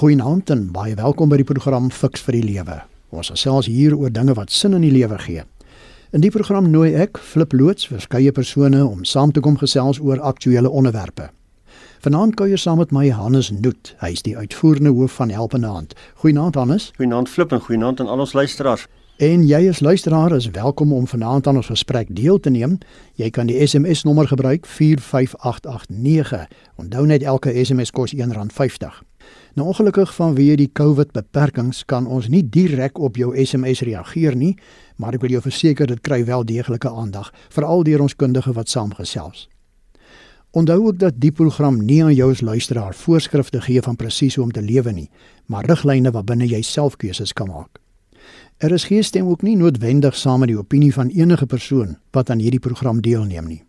Goeienaand en baie welkom by die program Fix vir die Lewe. Ons gesels hier oor dinge wat sin in die lewe gee. In die program nooi ek Flip Loots verskeie persone om saam te kom gesels oor aktuelle onderwerpe. Vanaand kuier saam met my Hannes Noot. Hy is die uitvoerende hoof van Helpende Hand. Goeienaand Hannes. Goeienaand Flip en goeienaand aan al ons luisteraars. En jy as luisteraar is welkom om vanaand aan ons gesprek deel te neem. Jy kan die SMS nommer gebruik 45889. Onthou net elke SMS kos R1.50. Nou ongelukkig vanweë die COVID beperkings kan ons nie direk op jou SMS reageer nie, maar ek wil jou verseker dit kry wel deeglike aandag, veral deur ons kundige wat saamgesels. Onthou ook dat die program nie aan jou as luisteraar voorskrifte gee van presies hoe om te lewe nie, maar riglyne waarbinne jy self keuses kan maak. Er is geen stem ook nie noodwendig saam met die opinie van enige persoon wat aan hierdie program deelneem nie.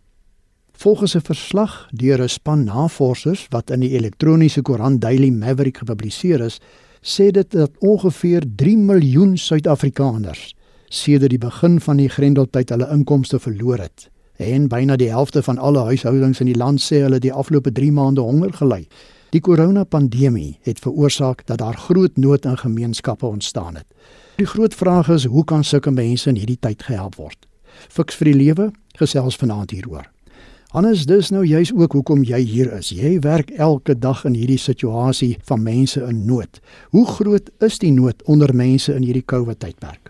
Volgens 'n verslag deur 'n span navorsers wat in die elektroniese koerant Daily Maverick gepubliseer is, sê dit dat ongeveer 3 miljoen Suid-Afrikaners sedert die begin van die Grendeltyd hulle inkomste verloor het. En byna die helfte van alle huishoudings in die land sê hulle die afgelope 3 maande honger gely. Die koronapandemie het veroorsaak dat daar groot nood in gemeenskappe ontstaan het. Die groot vraag is hoe kan sulke mense in hierdie tyd gehelp word? Fiks vir die lewe gesels vanaand hieroor. Hannes, dis nou juis ook hoekom jy hier is. Jy werk elke dag in hierdie situasie van mense in nood. Hoe groot is die nood onder mense in hierdie COVID tydperk?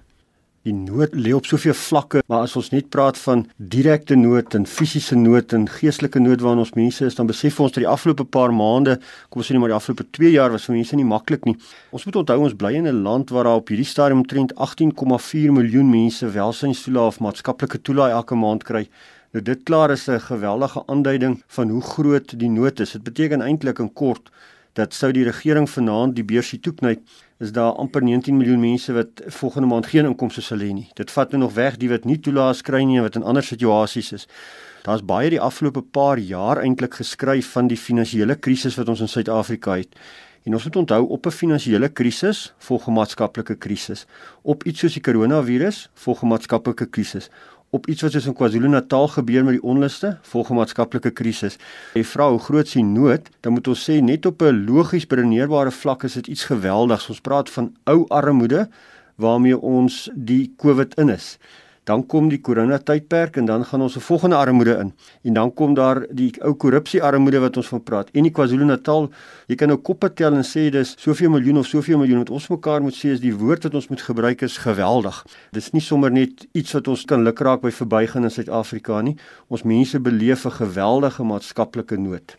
Die nood lê op soveel vlakke, maar as ons net praat van direkte nood en fisiese nood en geestelike nood waarin ons mense is, dan besef ons dat die afgelope paar maande, kom ons sê nie maar die afgelope 2 jaar was vir mense nie maklik nie. Ons moet onthou ons bly in 'n land waar daar op hierdie stadium omtrent 18,4 miljoen mense welsynstoelae of maatskaplike toelae elke maand kry. Nou dit klaar is 'n geweldige aanduiding van hoe groot die nood is. Dit beteken eintlik in kort dat sou die regering vanaand die beursie toeknyp, is daar amper 19 miljoen mense wat volgende maand geen inkomste sal hê nie. Dit vat nou nog weg die wat nie toelaas kry nie en wat in ander situasies is. Daar's baie die afgelope paar jaar eintlik geskryf van die finansiële krisis wat ons in Suid-Afrika het. En ons moet onthou op 'n finansiële krisis volg 'n maatskaplike krisis. Op iets soos die koronavirus volg 'n maatskaplike krisis op iets wat soos in KwaZulu-Natal gebeur met die onluste, volgens maatskaplike krisis. Jy vra hoe groot is die nood? Dan moet ons sê net op 'n logies beredeneerbare vlak is dit iets geweldigs. Ons praat van ou armoede waarmee ons die COVID in is dan kom die korona tydperk en dan gaan ons 'n volgende armoede in. En dan kom daar die ou korrupsie armoede wat ons van praat. En die KwaZulu-Natal, jy kan nou koppe tel en sê dis soveel miljoen of soveel miljoen wat ons mekaar moet sê is die woord wat ons moet gebruik is geweldig. Dis nie sommer net iets wat ons kan lukraak by verbygaan in Suid-Afrika nie. Ons mense beleef 'n geweldige maatskaplike nood.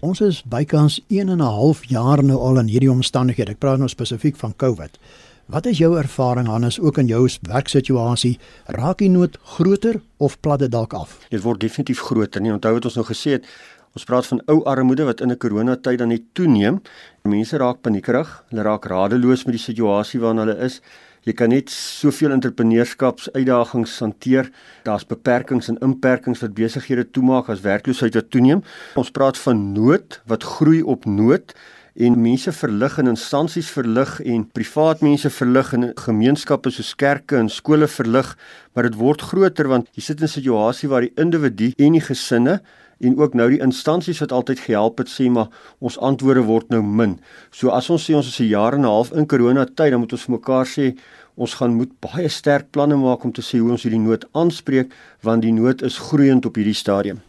Ons is bykans 1 en 'n half jaar nou al in hierdie omstandighede. Ek praat nou spesifiek van COVID. Wat is jou ervaring Hannes ook in jou werksituasie? Raak die nood groter of plat dit dalk af? Dit word definitief groter. Nie onthou wat ons nou gesê het. Ons praat van ou armoede wat in 'n koronatyd dan net toeneem. Mense raak paniekerig, hulle raak radeloos met die situasie waarin hulle is. Jy kan net soveel entrepreneurskapsuitdagings hanteer. Daar's beperkings en inperkings wat besighede toemaak as werkloosheid wat toeneem. Ons praat van nood wat groei op nood en mense verlig en instansies verlig en privaat mense verlig en gemeenskappe soos kerke en skole verlig, maar dit word groter want jy sit in 'n situasie waar die individu en die gesinne en ook nou die instansies wat altyd gehelp het sê maar ons antwoorde word nou min. So as ons sê ons is 'n jaar en 'n half in corona tyd, dan moet ons vir mekaar sê ons gaan moet baie sterk planne maak om te sê hoe ons hierdie nood aanspreek want die nood is groeiend op hierdie stadium.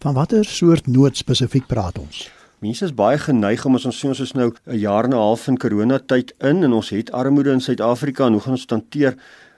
Van watter soort nood spesifiek praat ons? Mense is baie geneig om as ons sien ons is nou 'n jaar en 'n half in coronatyd in en ons het armoede in Suid-Afrika en hoe gaan ons hanteer?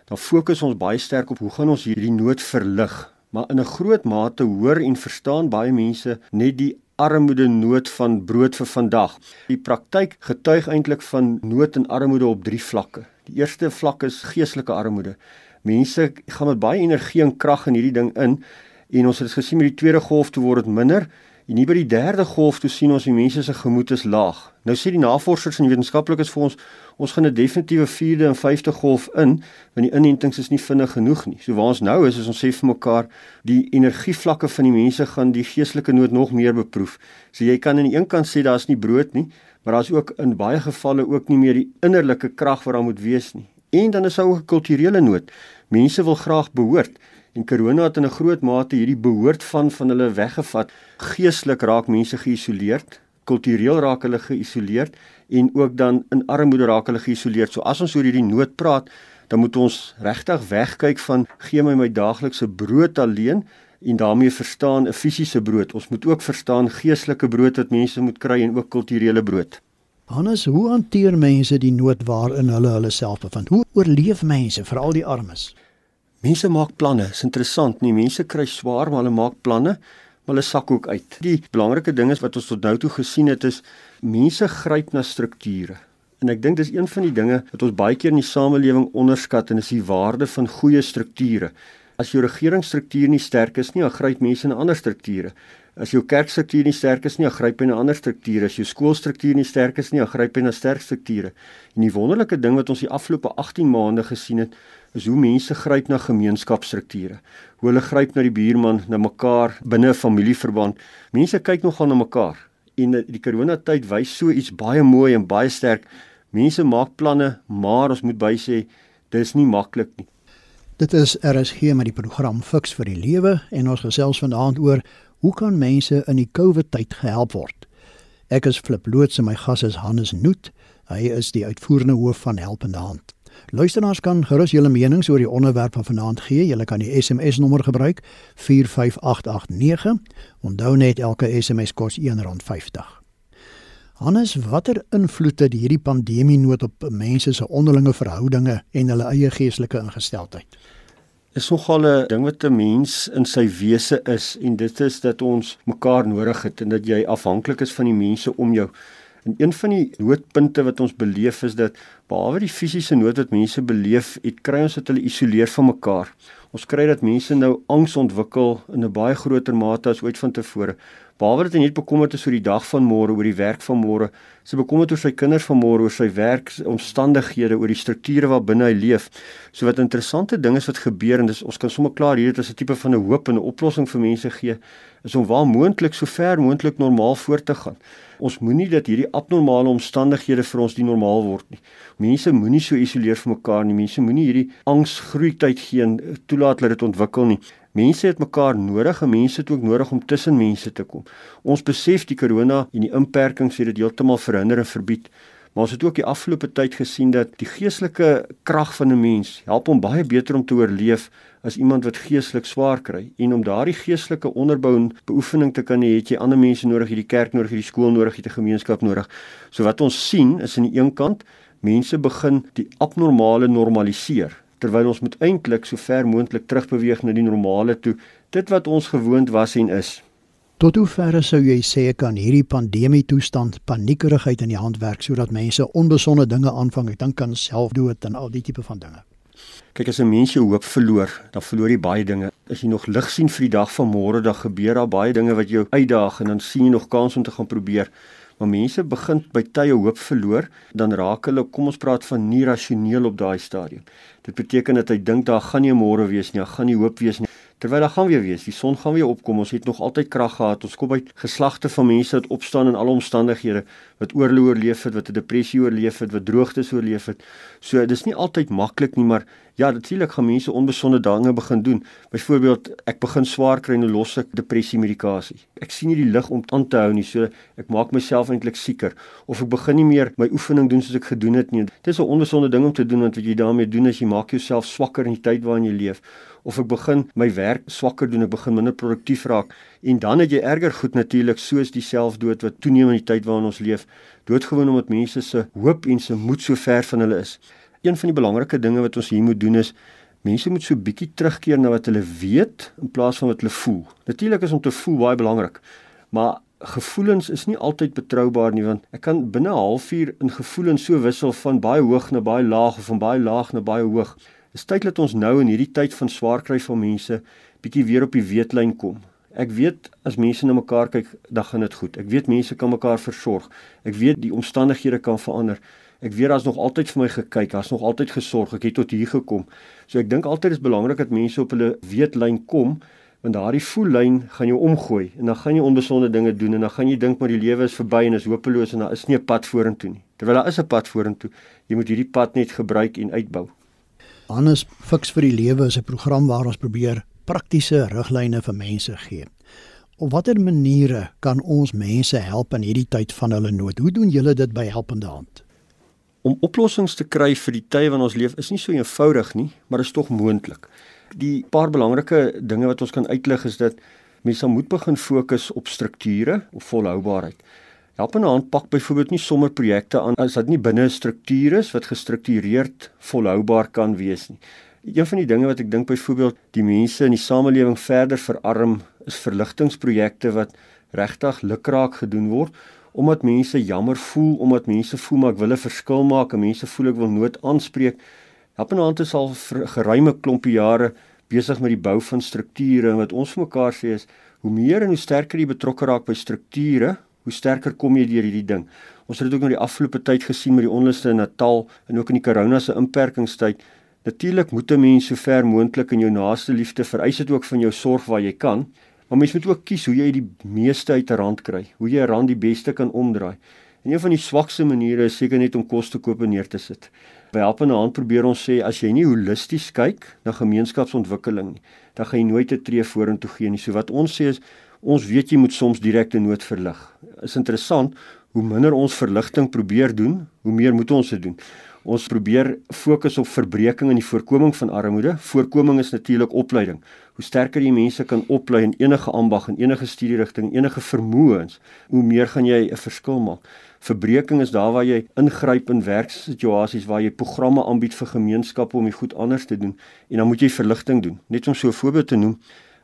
Dan fokus ons baie sterk op hoe gaan ons hierdie nood verlig? Maar in 'n groot mate hoor en verstaan baie mense net die armoede nood van brood vir vandag. Die praktyk getuig eintlik van nood en armoede op drie vlakke. Die eerste vlak is geestelike armoede. Mense gaan met baie energie en krag in hierdie ding in en ons het gesien met die tweede golf toe word dit minder En hier by die derde golf toe sien ons die mense se gemoed is laag. Nou sê die navorsers en wetenskaplikes vir ons ons gaan 'n definitiewe vierde en vyfde golf in, want die inentings is nie vinnig genoeg nie. So waar ons nou is, is ons sê vir mekaar die energievlakke van die mense gaan die geestelike nood nog meer beproef. So jy kan aan die een kant sê daar's nie brood nie, maar daar's ook in baie gevalle ook nie meer die innerlike krag wat daar moet wees nie. En dan is daar ook 'n kulturele nood. Mense wil graag behoort. En corona het in 'n groot mate hierdie behoort van van hulle weggevat. Geestelik raak mense geïsoleerd. kultureel raak hulle geïsoleerd en ook dan in armoede raak hulle geïsoleerd. So as ons oor hierdie nood praat, dan moet ons regtig wegkyk van gee my my daaglikse brood alleen en daarmee verstaan 'n fisiese brood. Ons moet ook verstaan geestelike brood wat mense moet kry en ook kulturele brood. Hannes, hoe hanteer mense die nood waarin hulle hulle self bevind? Hoe oorleef mense, veral die armes? Mense maak planne. Dit is interessant, nie mense kry swaar, maar hulle maak planne, maar hulle sak ook uit. Die belangrike ding is wat ons tot nou toe gesien het is mense gryp na strukture. En ek dink dis een van die dinge wat ons baie keer in die samelewing onderskat en is die waarde van goeie strukture. As jou regeringsstruktuur nie sterk is nie, dan gryp mense na ander strukture. As jou kerkstruktuur nie sterk is nie, dan gryp jy na ander strukture. As jou skoolstruktuur nie sterk is nie, dan gryp jy na sterk strukture. En die wonderlike ding wat ons die afgelope 18 maande gesien het, is hoe mense gryp na gemeenskapsstrukture. Hoe hulle gryp na die buurman, na mekaar binne 'n familieverband. Mense kyk nogal na mekaar. En die coronatyd wys so iets baie mooi en baie sterk. Mense maak planne, maar ons moet bysê dis nie maklik nie. Dit is RSG met die program Fix vir die Lewe en ons gesels vanaand oor Hoe kan mense in die COVID tyd gehelp word? Ek is Flip Loots en my gas is Hannes Noot. Hy is die uitvoerende hoof van Helpende Hand. Luisteraars kan gerus julle menings oor die onderwerp van vanaand gee. Julle kan die SMS nommer gebruik 45889. Onthou net elke SMS kos R1.50. Hannes, watter invloed het hierdie pandemie nood op mense se onderlinge verhoudinge en hulle eie geestelike ingesteldheid? is nogal 'n ding wat 'n mens in sy wese is en dit is dat ons mekaar nodig het en dat jy afhanklik is van die mense om jou. En een van die noodpunte wat ons beleef is dat behalwe die fisiese nood wat mense beleef, het kry ons dat hulle isoleer van mekaar. Ons kry dat mense nou angs ontwikkel in 'n baie groter mate as ooit vantevore. Behalwe dat hy net bekommerd is oor die dag van môre, oor die werk van môre, sy bekommerd oor sy kinders van môre, oor sy werksomstandighede, oor die strukture waarbinne hy leef. So wat interessante ding is wat gebeur en dis ons kan sommer klaar hier dit is 'n tipe van 'n hoop en 'n oplossing vir mense gee is om waar moontlik so ver moontlik normaal voort te gaan. Ons moenie dat hierdie abnormale omstandighede vir ons die normaal word nie. Mense moenie so isoleer van mekaar nie. Mense moenie hierdie angs groei tyd gee en toelaat dat dit ontwikkel nie. Mense het mekaar nodig en mense het ook nodig om tussen mense te kom. Ons besef die corona en die inperkings het dit heeltemal verhinder en verbied. Maar ons het ook die afgelope tyd gesien dat die geestelike krag van 'n mens help hom baie beter om te oorleef as iemand wat geestelik swaar kry. En om daardie geestelike onderbou en beoefening te kan hê, het jy ander mense nodig, hierdie kerk nodig, hierdie skool nodig, hierdie gemeenskap nodig. So wat ons sien is aan die een kant mense begin die abnormale normaliseer terwyl ons moet eintlik so ver moontlik terugbeweeg na die normale toe, dit wat ons gewoond was en is. Tot hoe ver sou jy sê kan hierdie pandemie toestand paniekerigheid in die hand werk sodat mense onbesonde dinge aanvang, ek dink aan selfdood en al die tipe van dinge. Kyk as 'n mens jou hoop verloor, dan verloor jy baie dinge. As jy nog lig sien vir die dag van môre, dan gebeur daar baie dinge wat jou uitdaag en dan sien jy nog kans om te gaan probeer maar mense begin by tye hoop verloor, dan raak hulle, kom ons praat van nie rasioneel op daai stadium. Dit beteken dat hy dink daar gaan nie môre wees nie, daar gaan nie hoop wees nie. Terwyl daar gaan weer wees, die son gaan weer opkom. Ons het nog altyd krag gehad. Ons kom uit geslagte van mense wat opstaan in alle omstandighede, wat oorlog oorleef het, wat 'n depressie oorleef het, wat droogtes oorleef het. So dis nie altyd maklik nie, maar ja, natuurlik gaan mense onbesonde dinge begin doen. Byvoorbeeld, ek begin swaar kry en nou los ek depressie medikasie. Ek sien nie die lig om aan te hou nie, so ek maak myself eintlik sieker of ek begin nie meer my oefening doen soos ek gedoen het nie. Dit is 'n onbesonde ding om te doen want wat jy daarmee doen is jy maak jouself swakker in die tyd waarin jy leef of ek begin my werk swakker doen, ek begin minder produktief raak en dan het jy erger goed natuurlik soos die selfdood wat toeneem in die tyd waarin ons leef, doodgewoon omdat mense se hoop en se moed so ver van hulle is. Een van die belangrike dinge wat ons hier moet doen is mense moet so bietjie terugkeer na wat hulle weet in plaas van wat hulle voel. Natuurlik is om te voel baie belangrik, maar gevoelens is nie altyd betroubaar nie want ek kan binne 'n halfuur in gevoelens so wissel van baie hoog na baie laag of van baie laag na baie hoog. Dis tyd dat ons nou in hierdie tyd van swaar kry vir mense bietjie weer op die weetlyn kom. Ek weet as mense na mekaar kyk, dan gaan dit goed. Ek weet mense kan mekaar versorg. Ek weet die omstandighede kan verander. Ek weet daar's nog altyd vir my gekyk, daar's nog altyd gesorg. Ek het tot hier gekom. So ek dink altyd is belangrik dat mense op hulle weetlyn kom want daardie voellyn gaan jou omgooi en dan gaan jy onbesonde dinge doen en dan gaan jy dink maar die lewe is verby en is hopeloos en daar is nie 'n pad vorentoe nie. Terwyl daar is 'n pad vorentoe. Jy moet hierdie pad net gebruik en uitbou. Hannes Fix vir die Lewe is 'n program waar ons probeer praktiese riglyne vir mense gee. Op watter maniere kan ons mense help in hierdie tyd van hulle nood? Hoe doen julle dit by Helpende Hand? Om oplossings te kry vir die tye waarin ons leef is nie so eenvoudig nie, maar is tog moontlik. Die paar belangrike dinge wat ons kan uitlig is dat mense moet begin fokus op strukture of volhoubaarheid. Helpende Hand pak byvoorbeeld nie sommer projekte aan as dit nie binne 'n struktuur is wat gestruktureerd volhoubaar kan wees nie. Een van die dinge wat ek dink byvoorbeeld die mense in die samelewing verder verarm is verligtingprojekte wat regtig lukraak gedoen word omdat mense jammer voel omdat mense voel maar ek wil 'n verskil maak en mense voel ek wil nood aanspreek. Helpende Hand is al geruime klompie jare besig met die bou van strukture en wat ons vir mekaar sê is hoe meer en hoe sterker jy betrokke raak by strukture, hoe sterker kom jy deur hierdie ding. Ons het dit ook nou die afgelope tyd gesien met die onluste in Natal en ook in die corona se inperkingstyd. Natuurlik moet 'n mens so ver moontlik in jou naaste liefde vereis dit ook van jou sorg waar jy kan. Maar mens moet ook kies hoe jy die meeste uit 'n rand kry, hoe jy 'n rand die beste kan omdraai. En een van die swakste maniere is seker net om kos te koop en neer te sit. By Helpende Hand probeer ons sê as jy nie holisties kyk na gemeenskapsontwikkeling nie, dan gaan jy nooit 'n tree vorentoe gee nie. So wat ons sê is ons weet jy moet soms direkte nood verlig. Is interessant hoe minder ons verligting probeer doen, hoe meer moet ons dit doen. Ons probeer fokus op verbreeking en die voorkoming van armoede. Voorkoming is natuurlik opleiding. Hoe sterker jy mense kan oplei in enige ambag en enige studierigting, enige vermoëns, hoe meer gaan jy 'n verskil maak. Verbreeking is daar waar jy ingryp in werksituasies waar jy programme aanbied vir gemeenskappe om dit goed anders te doen en dan moet jy verligting doen. Net om so 'n voorbeeld te noem,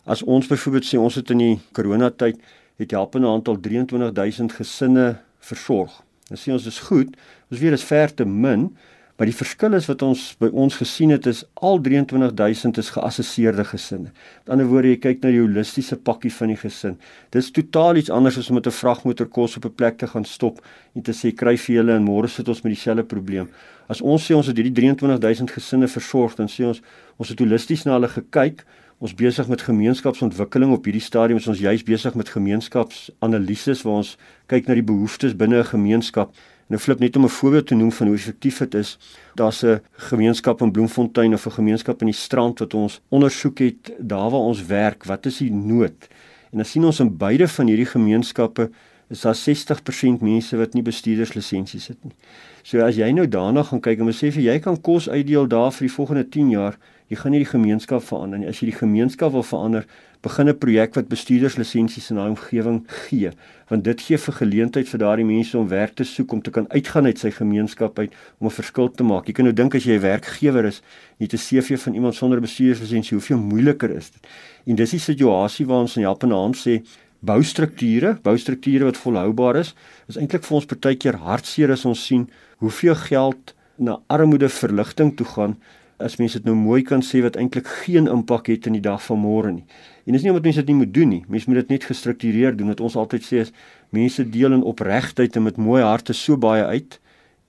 as ons byvoorbeeld sê ons het in die coronatyd het helpende aantal 23000 gesinne versorg. Dan sê ons dis goed. Ons dit is ver te min, Maar die verskil is wat ons by ons gesien het is al 23000 is geassesseerde gesinne. Met ander woorde, jy kyk na die holistiese pakkie van die gesin. Dis totaal iets anders as om met 'n vragmotor kos op 'n plek te gaan stop en te sê kry vir julle en môre sit ons met dieselfde probleem. As ons sê ons het hierdie 23000 gesinne versorg, dan sê ons ons het holisties na hulle gekyk. Ons besig met gemeenskapsontwikkeling op hierdie stadium is ons juis besig met gemeenskapsanalises waar ons kyk na die behoeftes binne 'n gemeenskap Nou flip net om 'n voorbeeld te noem van hoe effektief dit is. Daar's 'n gemeenskap in Bloemfontein of 'n gemeenskap in die strand wat ons ondersoek het daar waar ons werk, wat is die nood? En dan sien ons in beide van hierdie gemeenskappe is daar 60% mense wat nie bestuurderslisensies het nie. So as jy nou daarna gaan kyk en besef jy kan kos uitdeel daar vir die volgende 10 jaar, jy gaan nie die gemeenskap verander nie. As jy die gemeenskap wil verander, begin 'n projek wat bestuurderslisensies in daai omgewing gee, want dit gee vir geleentheid vir daardie mense om werk te soek om te kan uitgaan uit sy gemeenskap uit om 'n verskil te maak. Jy kan nou dink as jy 'n werkgewer is, nie te CV van iemand sonder bestuurderslisensie, hoeveel moeiliker is dit. En dis die situasie waar ons in helpende hand sê boustrukture, boustrukture wat volhoubaar is, is eintlik vir ons partykeer hartseer as ons sien hoeveel geld na armoede verligting toe gaan as mense dit nou mooi kan sê wat eintlik geen impak het in die dag van môre nie. En dis nie omdat mense dit nie moet doen nie. Mense moet dit net gestruktureer doen. Wat ons altyd sê is mense deel in opregtheid en met mooi harte so baie uit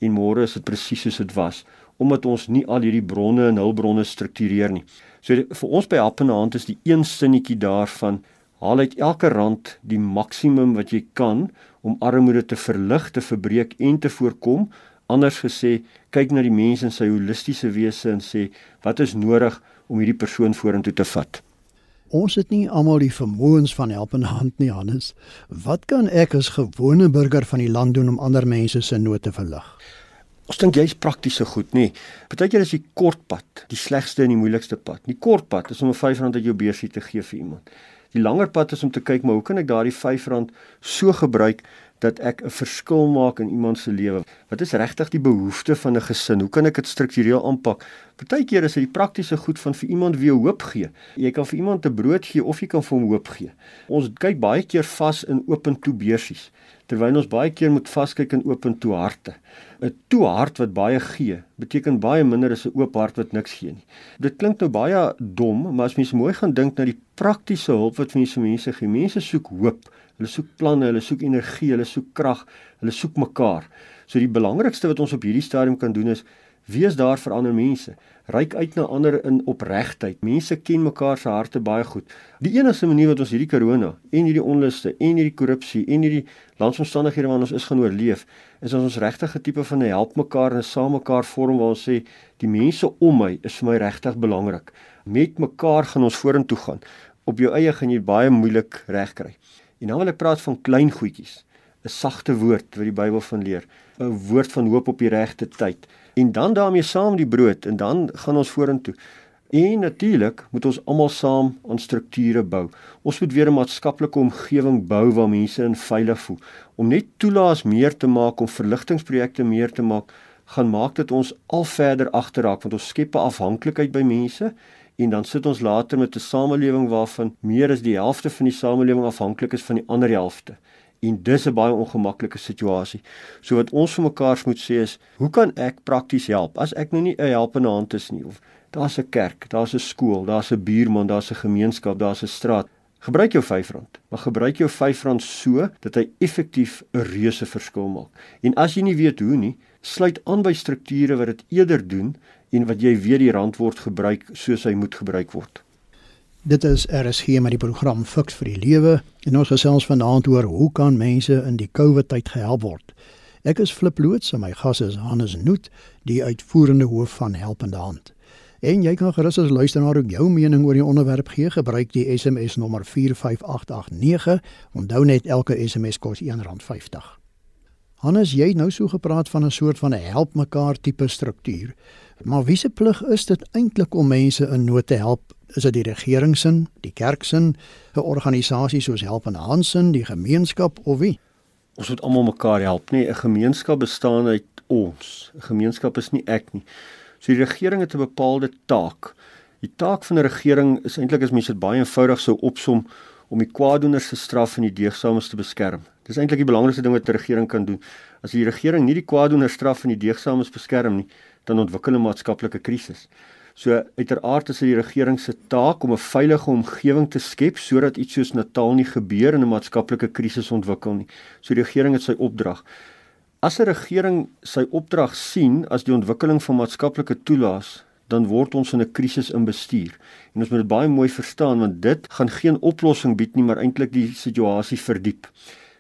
en môre is dit presies soos dit was omdat ons nie al hierdie bronne en hulpbronne struktureer nie. So vir ons by Helpende Hand is die een sinnetjie daarvan haal uit elke rand die maksimum wat jy kan om armoede te verlig, te verbreek en te voorkom anders gesê, kyk na die mens in sy holistiese wese en sê wat is nodig om hierdie persoon vorentoe te vat. Ons het nie almal die vermoëns van helpende hand nie, Hannes. Wat kan ek as gewone burger van die land doen om ander mense se nood te verlig? Ons dink jy's praktiese goed, nê. Partykeer is die kort pad die slegste en die moeilikste pad. Die kort pad is om 'n R5 uit jou beursie te gee vir iemand. Die langer pad is om te kyk maar hoe kan ek daardie R5 so gebruik dat ek 'n verskil maak in iemand se lewe. Wat is regtig die behoefte van 'n gesin? Hoe kan ek dit struktureel aanpak? Partykeer is dit die praktiese goed van vir iemand wie hoop gee. Jy kan vir iemand 'n brood gee of jy kan vir hom hoop gee. Ons kyk baie keer vas in oop en toe beursies terwyl ons baie keer moet vaskyk in oop en toe harte. 'n Toe hart wat baie gee, beteken baie minder as 'n oop hart wat niks gee nie. Dit klink nou baie dom, maar as mens mooi gaan dink na die praktiese hulp wat mense mense gee, mense soek hoop. Hulle soek planne, hulle soek energie, hulle soek krag, hulle soek mekaar. So die belangrikste wat ons op hierdie stadium kan doen is wees daar vir ander mense. Ryk uit na ander in opregtheid. Mense ken mekaar se harte baie goed. Die enigste manier wat ons hierdie corona en hierdie onluste en hierdie korrupsie en hierdie landsomstandighede waarin ons is gaan oorleef, is as ons regtig 'n tipe van 'n help mekaar en saam mekaar vorm waar ons sê die mense om my is vir my regtig belangrik. Met mekaar gaan ons vorentoe gaan op jou eie gaan jy baie moeilik regkry. En dan wil ek praat van klein goedjies. 'n Sagte woord wat die Bybel van leer, 'n woord van hoop op die regte tyd. En dan daarmee saam die brood en dan gaan ons vorentoe. En natuurlik moet ons almal saam aan strukture bou. Ons moet weer 'n maatskaplike omgewing bou waar mense in veilig voel. Om net toelaas meer te maak om verligtingprojekte meer te maak, gaan maak dit ons al verder agterraak want ons skep 'n afhanklikheid by mense en dan sit ons later met 'n samelewing waarvan meer as die helfte van die samelewing afhanklik is van die ander helfte. En dis 'n baie ongemaklike situasie. So wat ons vir mekaar moet sê is, hoe kan ek prakties help as ek nou nie 'n helpende hand is nie of daar's 'n kerk, daar's 'n skool, daar's 'n buurman, daar's 'n gemeenskap, daar's 'n straat. Gebruik jou R5, maar gebruik jou R5 so dat hy effektief 'n reuse verskil maak. En as jy nie weet hoe nie, sluit aan by strukture wat dit eerder doen en wat jy weet die rand word gebruik soos hy moet gebruik word. Dit is RSG met die program Fix vir die Lewe en ons gesels vanaand oor hoe kan mense in die COVID tyd gehelp word. Ek is Flip Loots en my gas is Hannes Noot, die uitvoerende hoof van Helpende Hand. En jy kan gerus as luisteraar ook jou mening oor die onderwerp gee. Gebruik die SMS nommer 45889. Onthou net elke SMS kos R1.50. Hannes, jy het nou so gepraat van 'n soort van 'n help mekaar tipe struktuur. Maar wie se plig is dit eintlik om mense in nood te help? Is dit die regering se, die kerk se, 'n organisasie soos Help en Hand se, die gemeenskap of wie? Ons moet almal mekaar help, nee, 'n gemeenskap bestaan uit ons. 'n Gemeenskap is nie ek nie. So die regering het 'n bepaalde taak. Die taak van 'n regering is eintlik as mense dit baie eenvoudig sou opsom om die kwaadoeners te straf en die deegsames te beskerm. Dis eintlik die belangrikste ding wat 'n regering kan doen. As die regering nie die kwaadoeners straf en die deegsames beskerm nie, dan ontwikkel 'n maatskaplike krisis. So uiteraard is dit die regering se taak om 'n veilige omgewing te skep sodat iets soos Natal nie gebeur en 'n maatskaplike krisis ontwikkel nie. So die regering het sy opdrag. As 'n regering sy opdrag sien as die ontwikkeling van maatskaplike toelaas, dan word ons in 'n krisis in bestuur. En ons moet dit baie mooi verstaan want dit gaan geen oplossing bied nie, maar eintlik die situasie verdiep.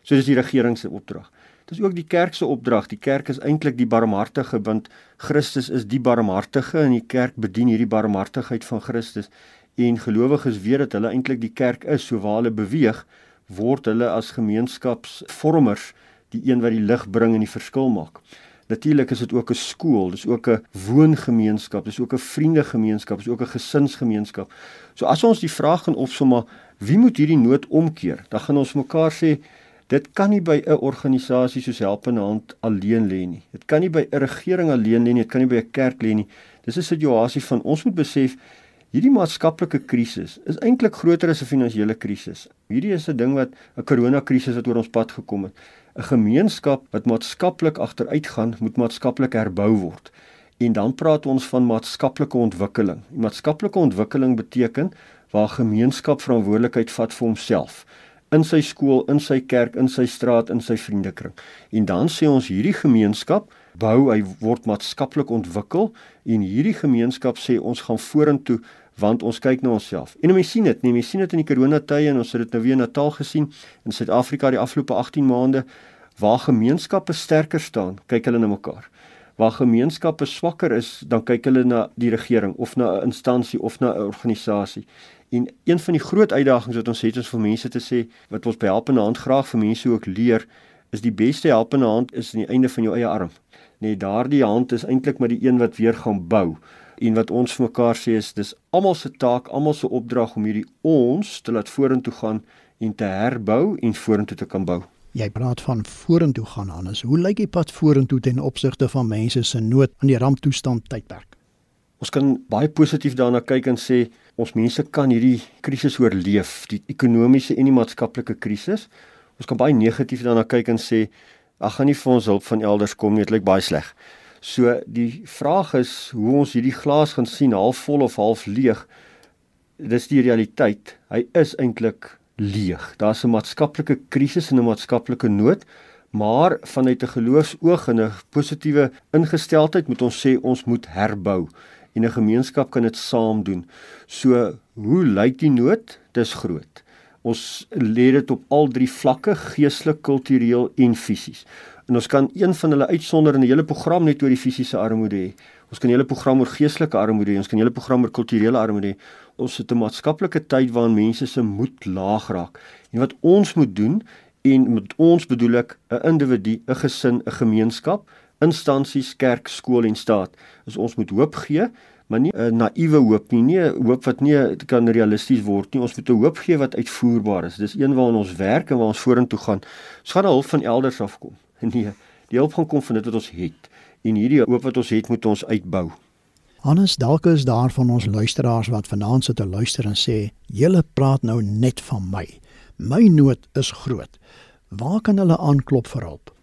So dis die regering se opdrag. Dis ook die kerk se opdrag. Die kerk is eintlik die barmhartige want Christus is die barmhartige en die kerk bedien hierdie barmhartigheid van Christus. En gelowiges weet dat hulle eintlik die kerk is, so waar hulle beweeg, word hulle as gemeenskapsvormers die een wat die lig bring en die verskil maak. Natuurlik is dit ook 'n skool, dis ook 'n woongemeenskap, dis ook 'n vriendegemeenskap, dis ook 'n gesinsgemeenskap. So as ons die vraag gaan opsom maar wie moet hierdie nood omkeer? Dan gaan ons mekaar sê dit kan nie by 'n organisasie soos Helpende Hand alleen lê nie. Dit kan nie by 'n regering alleen lê nie, dit kan nie by 'n kerk lê nie. Dis 'n situasie van ons moet besef hierdie maatskaplike krisis is eintlik groter as 'n finansiële krisis. Hierdie is 'n ding wat 'n koronakrisis wat oor ons pad gekom het. 'n gemeenskap wat maatskaplik agteruitgaan, moet maatskaplik herbou word. En dan praat ons van maatskaplike ontwikkeling. Maatskaplike ontwikkeling beteken waar gemeenskap verantwoordelikheid vat vir homself in sy skool, in sy kerk, in sy straat, in sy vriendekring. En dan sê ons hierdie gemeenskap bou, hy word maatskaplik ontwikkel en hierdie gemeenskap sê ons gaan vorentoe want ons kyk na onsself. En mense sien dit, nee, mense sien dit in die koronatye en ons het dit nou weer in Natal gesien in Suid-Afrika die afgelope 18 maande waar gemeenskappe sterker staan, kyk hulle na mekaar. Waar gemeenskappe swakker is, dan kyk hulle na die regering of na 'n instansie of na 'n organisasie. En een van die groot uitdagings wat ons het is vir mense te sê wat ons behelpende hand graag vir mense ook leer is die beste helpende hand is aan die einde van jou eie arm. Nee, daardie hand is eintlik maar die een wat weer gaan bou en wat ons vir mekaar sê is dis almal se taak, almal se opdrag om hierdie ons te laat vorentoe gaan en te herbou en vorentoe te kan bou. Jy praat van vorentoe gaan Hannes. Hoe lyk die pad vorentoe ten opsigte van mense se nood in die ramptoestand tydperk? Ons kan baie positief daarna kyk en sê ons mense kan hierdie krisis oorleef, die ekonomiese en die maatskaplike krisis. Ons kan baie negatief daarna kyk en sê ag gaan nie vir ons hulp van elders kom nie, dit lyk baie sleg. So die vraag is hoe ons hierdie glas gaan sien, half vol of half leeg. Dis die realiteit. Hy is eintlik leeg. Daar's 'n maatskaplike krisis en 'n maatskaplike nood, maar vanuit 'n geloofsoog en 'n positiewe ingesteldheid moet ons sê ons moet herbou en 'n gemeenskap kan dit saam doen. So, hoe lyk die nood? Dis groot. Ons lê dit op al drie vlakke: geestelik, kultureel en fisies. En ons kan een van hulle uitsonder in 'n hele program net oor die fisiese armoede hê. Ons kan 'n hele program oor geestelike armoede hê, ons kan 'n hele program oor kulturele armoede hê. Ons het 'n maatskaplike tyd waarin mense se moed laag raak. En wat ons moet doen en met ons bedoel ek 'n individu, 'n gesin, 'n gemeenskap, instansies, kerk, skool en staat, is ons moet hoop gee maar nie 'n naïewe hoop nie, nie 'n hoop wat nie kan realisties word nie. Ons moet 'n hoop gee wat uitvoerbaar is. Dis een waarna ons werk en waar ons vorentoe gaan. Ons gaan hulp van elders afkom. Nee, die hulp gaan kom van dit wat ons het. En hierdie hoop wat ons het, moet ons uitbou. Hannes, dalk is daar van ons luisteraars wat vanaand sit te luister en sê, "Julle praat nou net van my. My nood is groot. Waar kan hulle aanklop vir hulp?"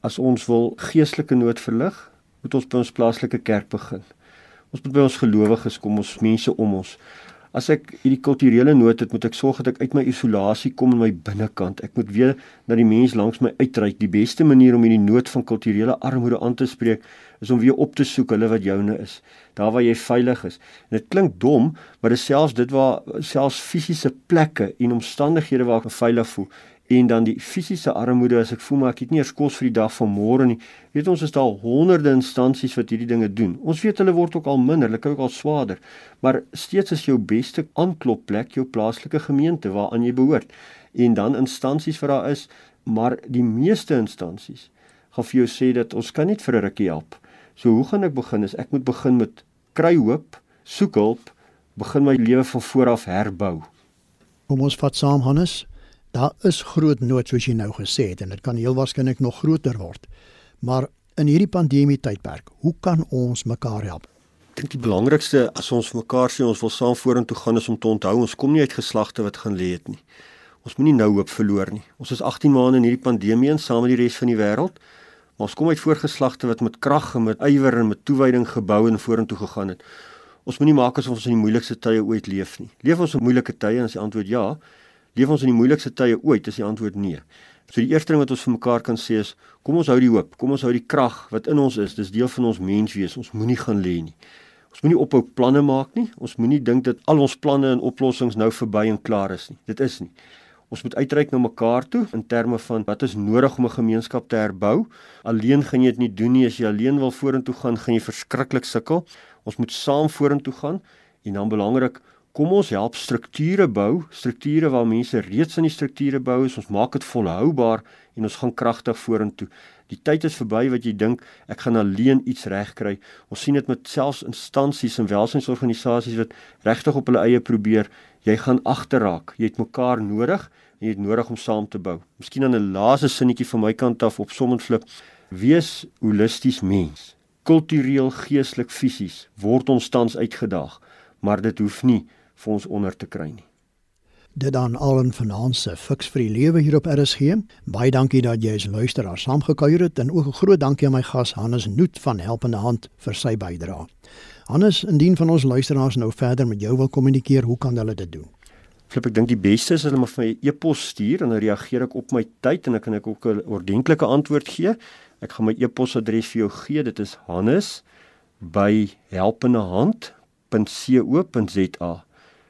As ons wil geestelike nood verlig, moet ons by ons plaaslike kerk begin. Ons moet by ons gelowiges kom, ons mense om ons. As ek hierdie kulturele nood het, moet ek sorg dat ek uit my isolasie kom in my binnekant. Ek moet weer na die mens langs my uitreik. Die beste manier om hierdie nood van kulturele armoede aan te spreek is om weer op te soek hulle wat joune is, daar waar jy veilig is. En dit klink dom, maar dit selfs dit waar selfs fisiese plekke en omstandighede waar ek veilig voel en dan die fisiese armoede as ek voel maar ek het nie eers kos vir die dag van môre nie. Weet ons is daar honderde instansies wat hierdie dinge doen. Ons weet hulle word ook al minder, hulle kyk ook al swaarder. Maar steeds is jou beste aanklopplek jou plaaslike gemeente waaraan jy behoort. En dan instansies wat daar is, maar die meeste instansies gaan vir jou sê dat ons kan net vir 'n rukkie help. So hoe gaan ek begin? Is ek moet begin met kry hoop, soek hulp, begin my lewe van voor af herbou. Kom ons vat saam Hannes. Daar is groot nood soos jy nou gesê het en dit kan heel waarskynlik nog groter word. Maar in hierdie pandemie tydperk, hoe kan ons mekaar help? Ek dink die belangrikste as ons mekaar sien ons wil saam vorentoe gaan is om te onthou ons kom nie uit geslagte wat gaan lê het nie. Ons moenie nou hoop verloor nie. Ons is 18 maande in hierdie pandemie en saam met die res van die wêreld. Maar ons kom uit voorgeslagte wat met krag en met ywer en met toewyding gebou en vorentoe gegaan het. Ons moenie maak asof ons in die moeilikste tye ooit leef nie. Leef ons in moeilike tye en as die antwoord ja, Leef ons in die moeilikste tye ooit? Is die antwoord nee. So die eerste ding wat ons vir mekaar kan sê is, kom ons hou die hoop, kom ons hou die krag wat in ons is. Dis deel van ons menswees. Ons moenie gaan lê nie. Ons moenie ophou planne maak nie. Ons moenie dink dat al ons planne en oplossings nou verby en klaar is nie. Dit is nie. Ons moet uitreik na mekaar toe in terme van wat is nodig om 'n gemeenskap te herbou. Alleen gaan jy dit nie doen nie. As jy alleen wil vorentoe gaan, gaan jy verskriklik sukkel. Ons moet saam vorentoe gaan en dan belangrik Kom ons help strukture bou, strukture waar mense reeds in die strukture bou is, ons maak dit volhoubaar en ons gaan kragtig vorentoe. Die tyd is verby wat jy dink ek gaan alleen iets regkry. Ons sien dit met selfs instansies en welsynsorganisasies wat regtig op hulle eie probeer. Jy gaan agterraak. Jy het mekaar nodig en jy het nodig om saam te bou. Miskien dan 'n laaste sinnetjie van my kant af op som en flip. Wees holisties mens. Kultureel, geestelik, fisies word ons tans uitgedaag, maar dit hoef nie vir ons onder te kry nie. Dit dan al in finansie fiks vir die lewe hier op RSG. Baie dankie dat jy as luisteraar saamgekuier het en ook 'n groot dankie aan my gas Hannes Noot van Helpende Hand vir sy bydrae. Hannes, indien van ons luisteraars nou verder met jou wil kommunikeer, hoe kan hulle dit doen? Flip, ek dink die beste is hulle moet vir my e-pos stuur en dan reageer ek op my tyd en dan kan ek ook 'n ordentlike antwoord gee. Ek gaan my e-posadres vir jou gee. Dit is hannes@helpendehand.co.za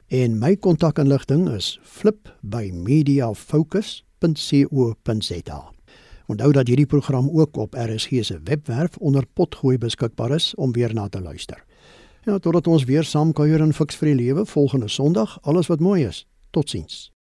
en my kontakinligting is flip@mediafocus.co.za. Onthou dat hierdie program ook op RSG se webwerf onder potgooi beskikbaar is om weer na te luister. Ja, totdat ons weer saam kuier in Fix vir die Lewe volgende Sondag, alles wat mooi is. Totsiens.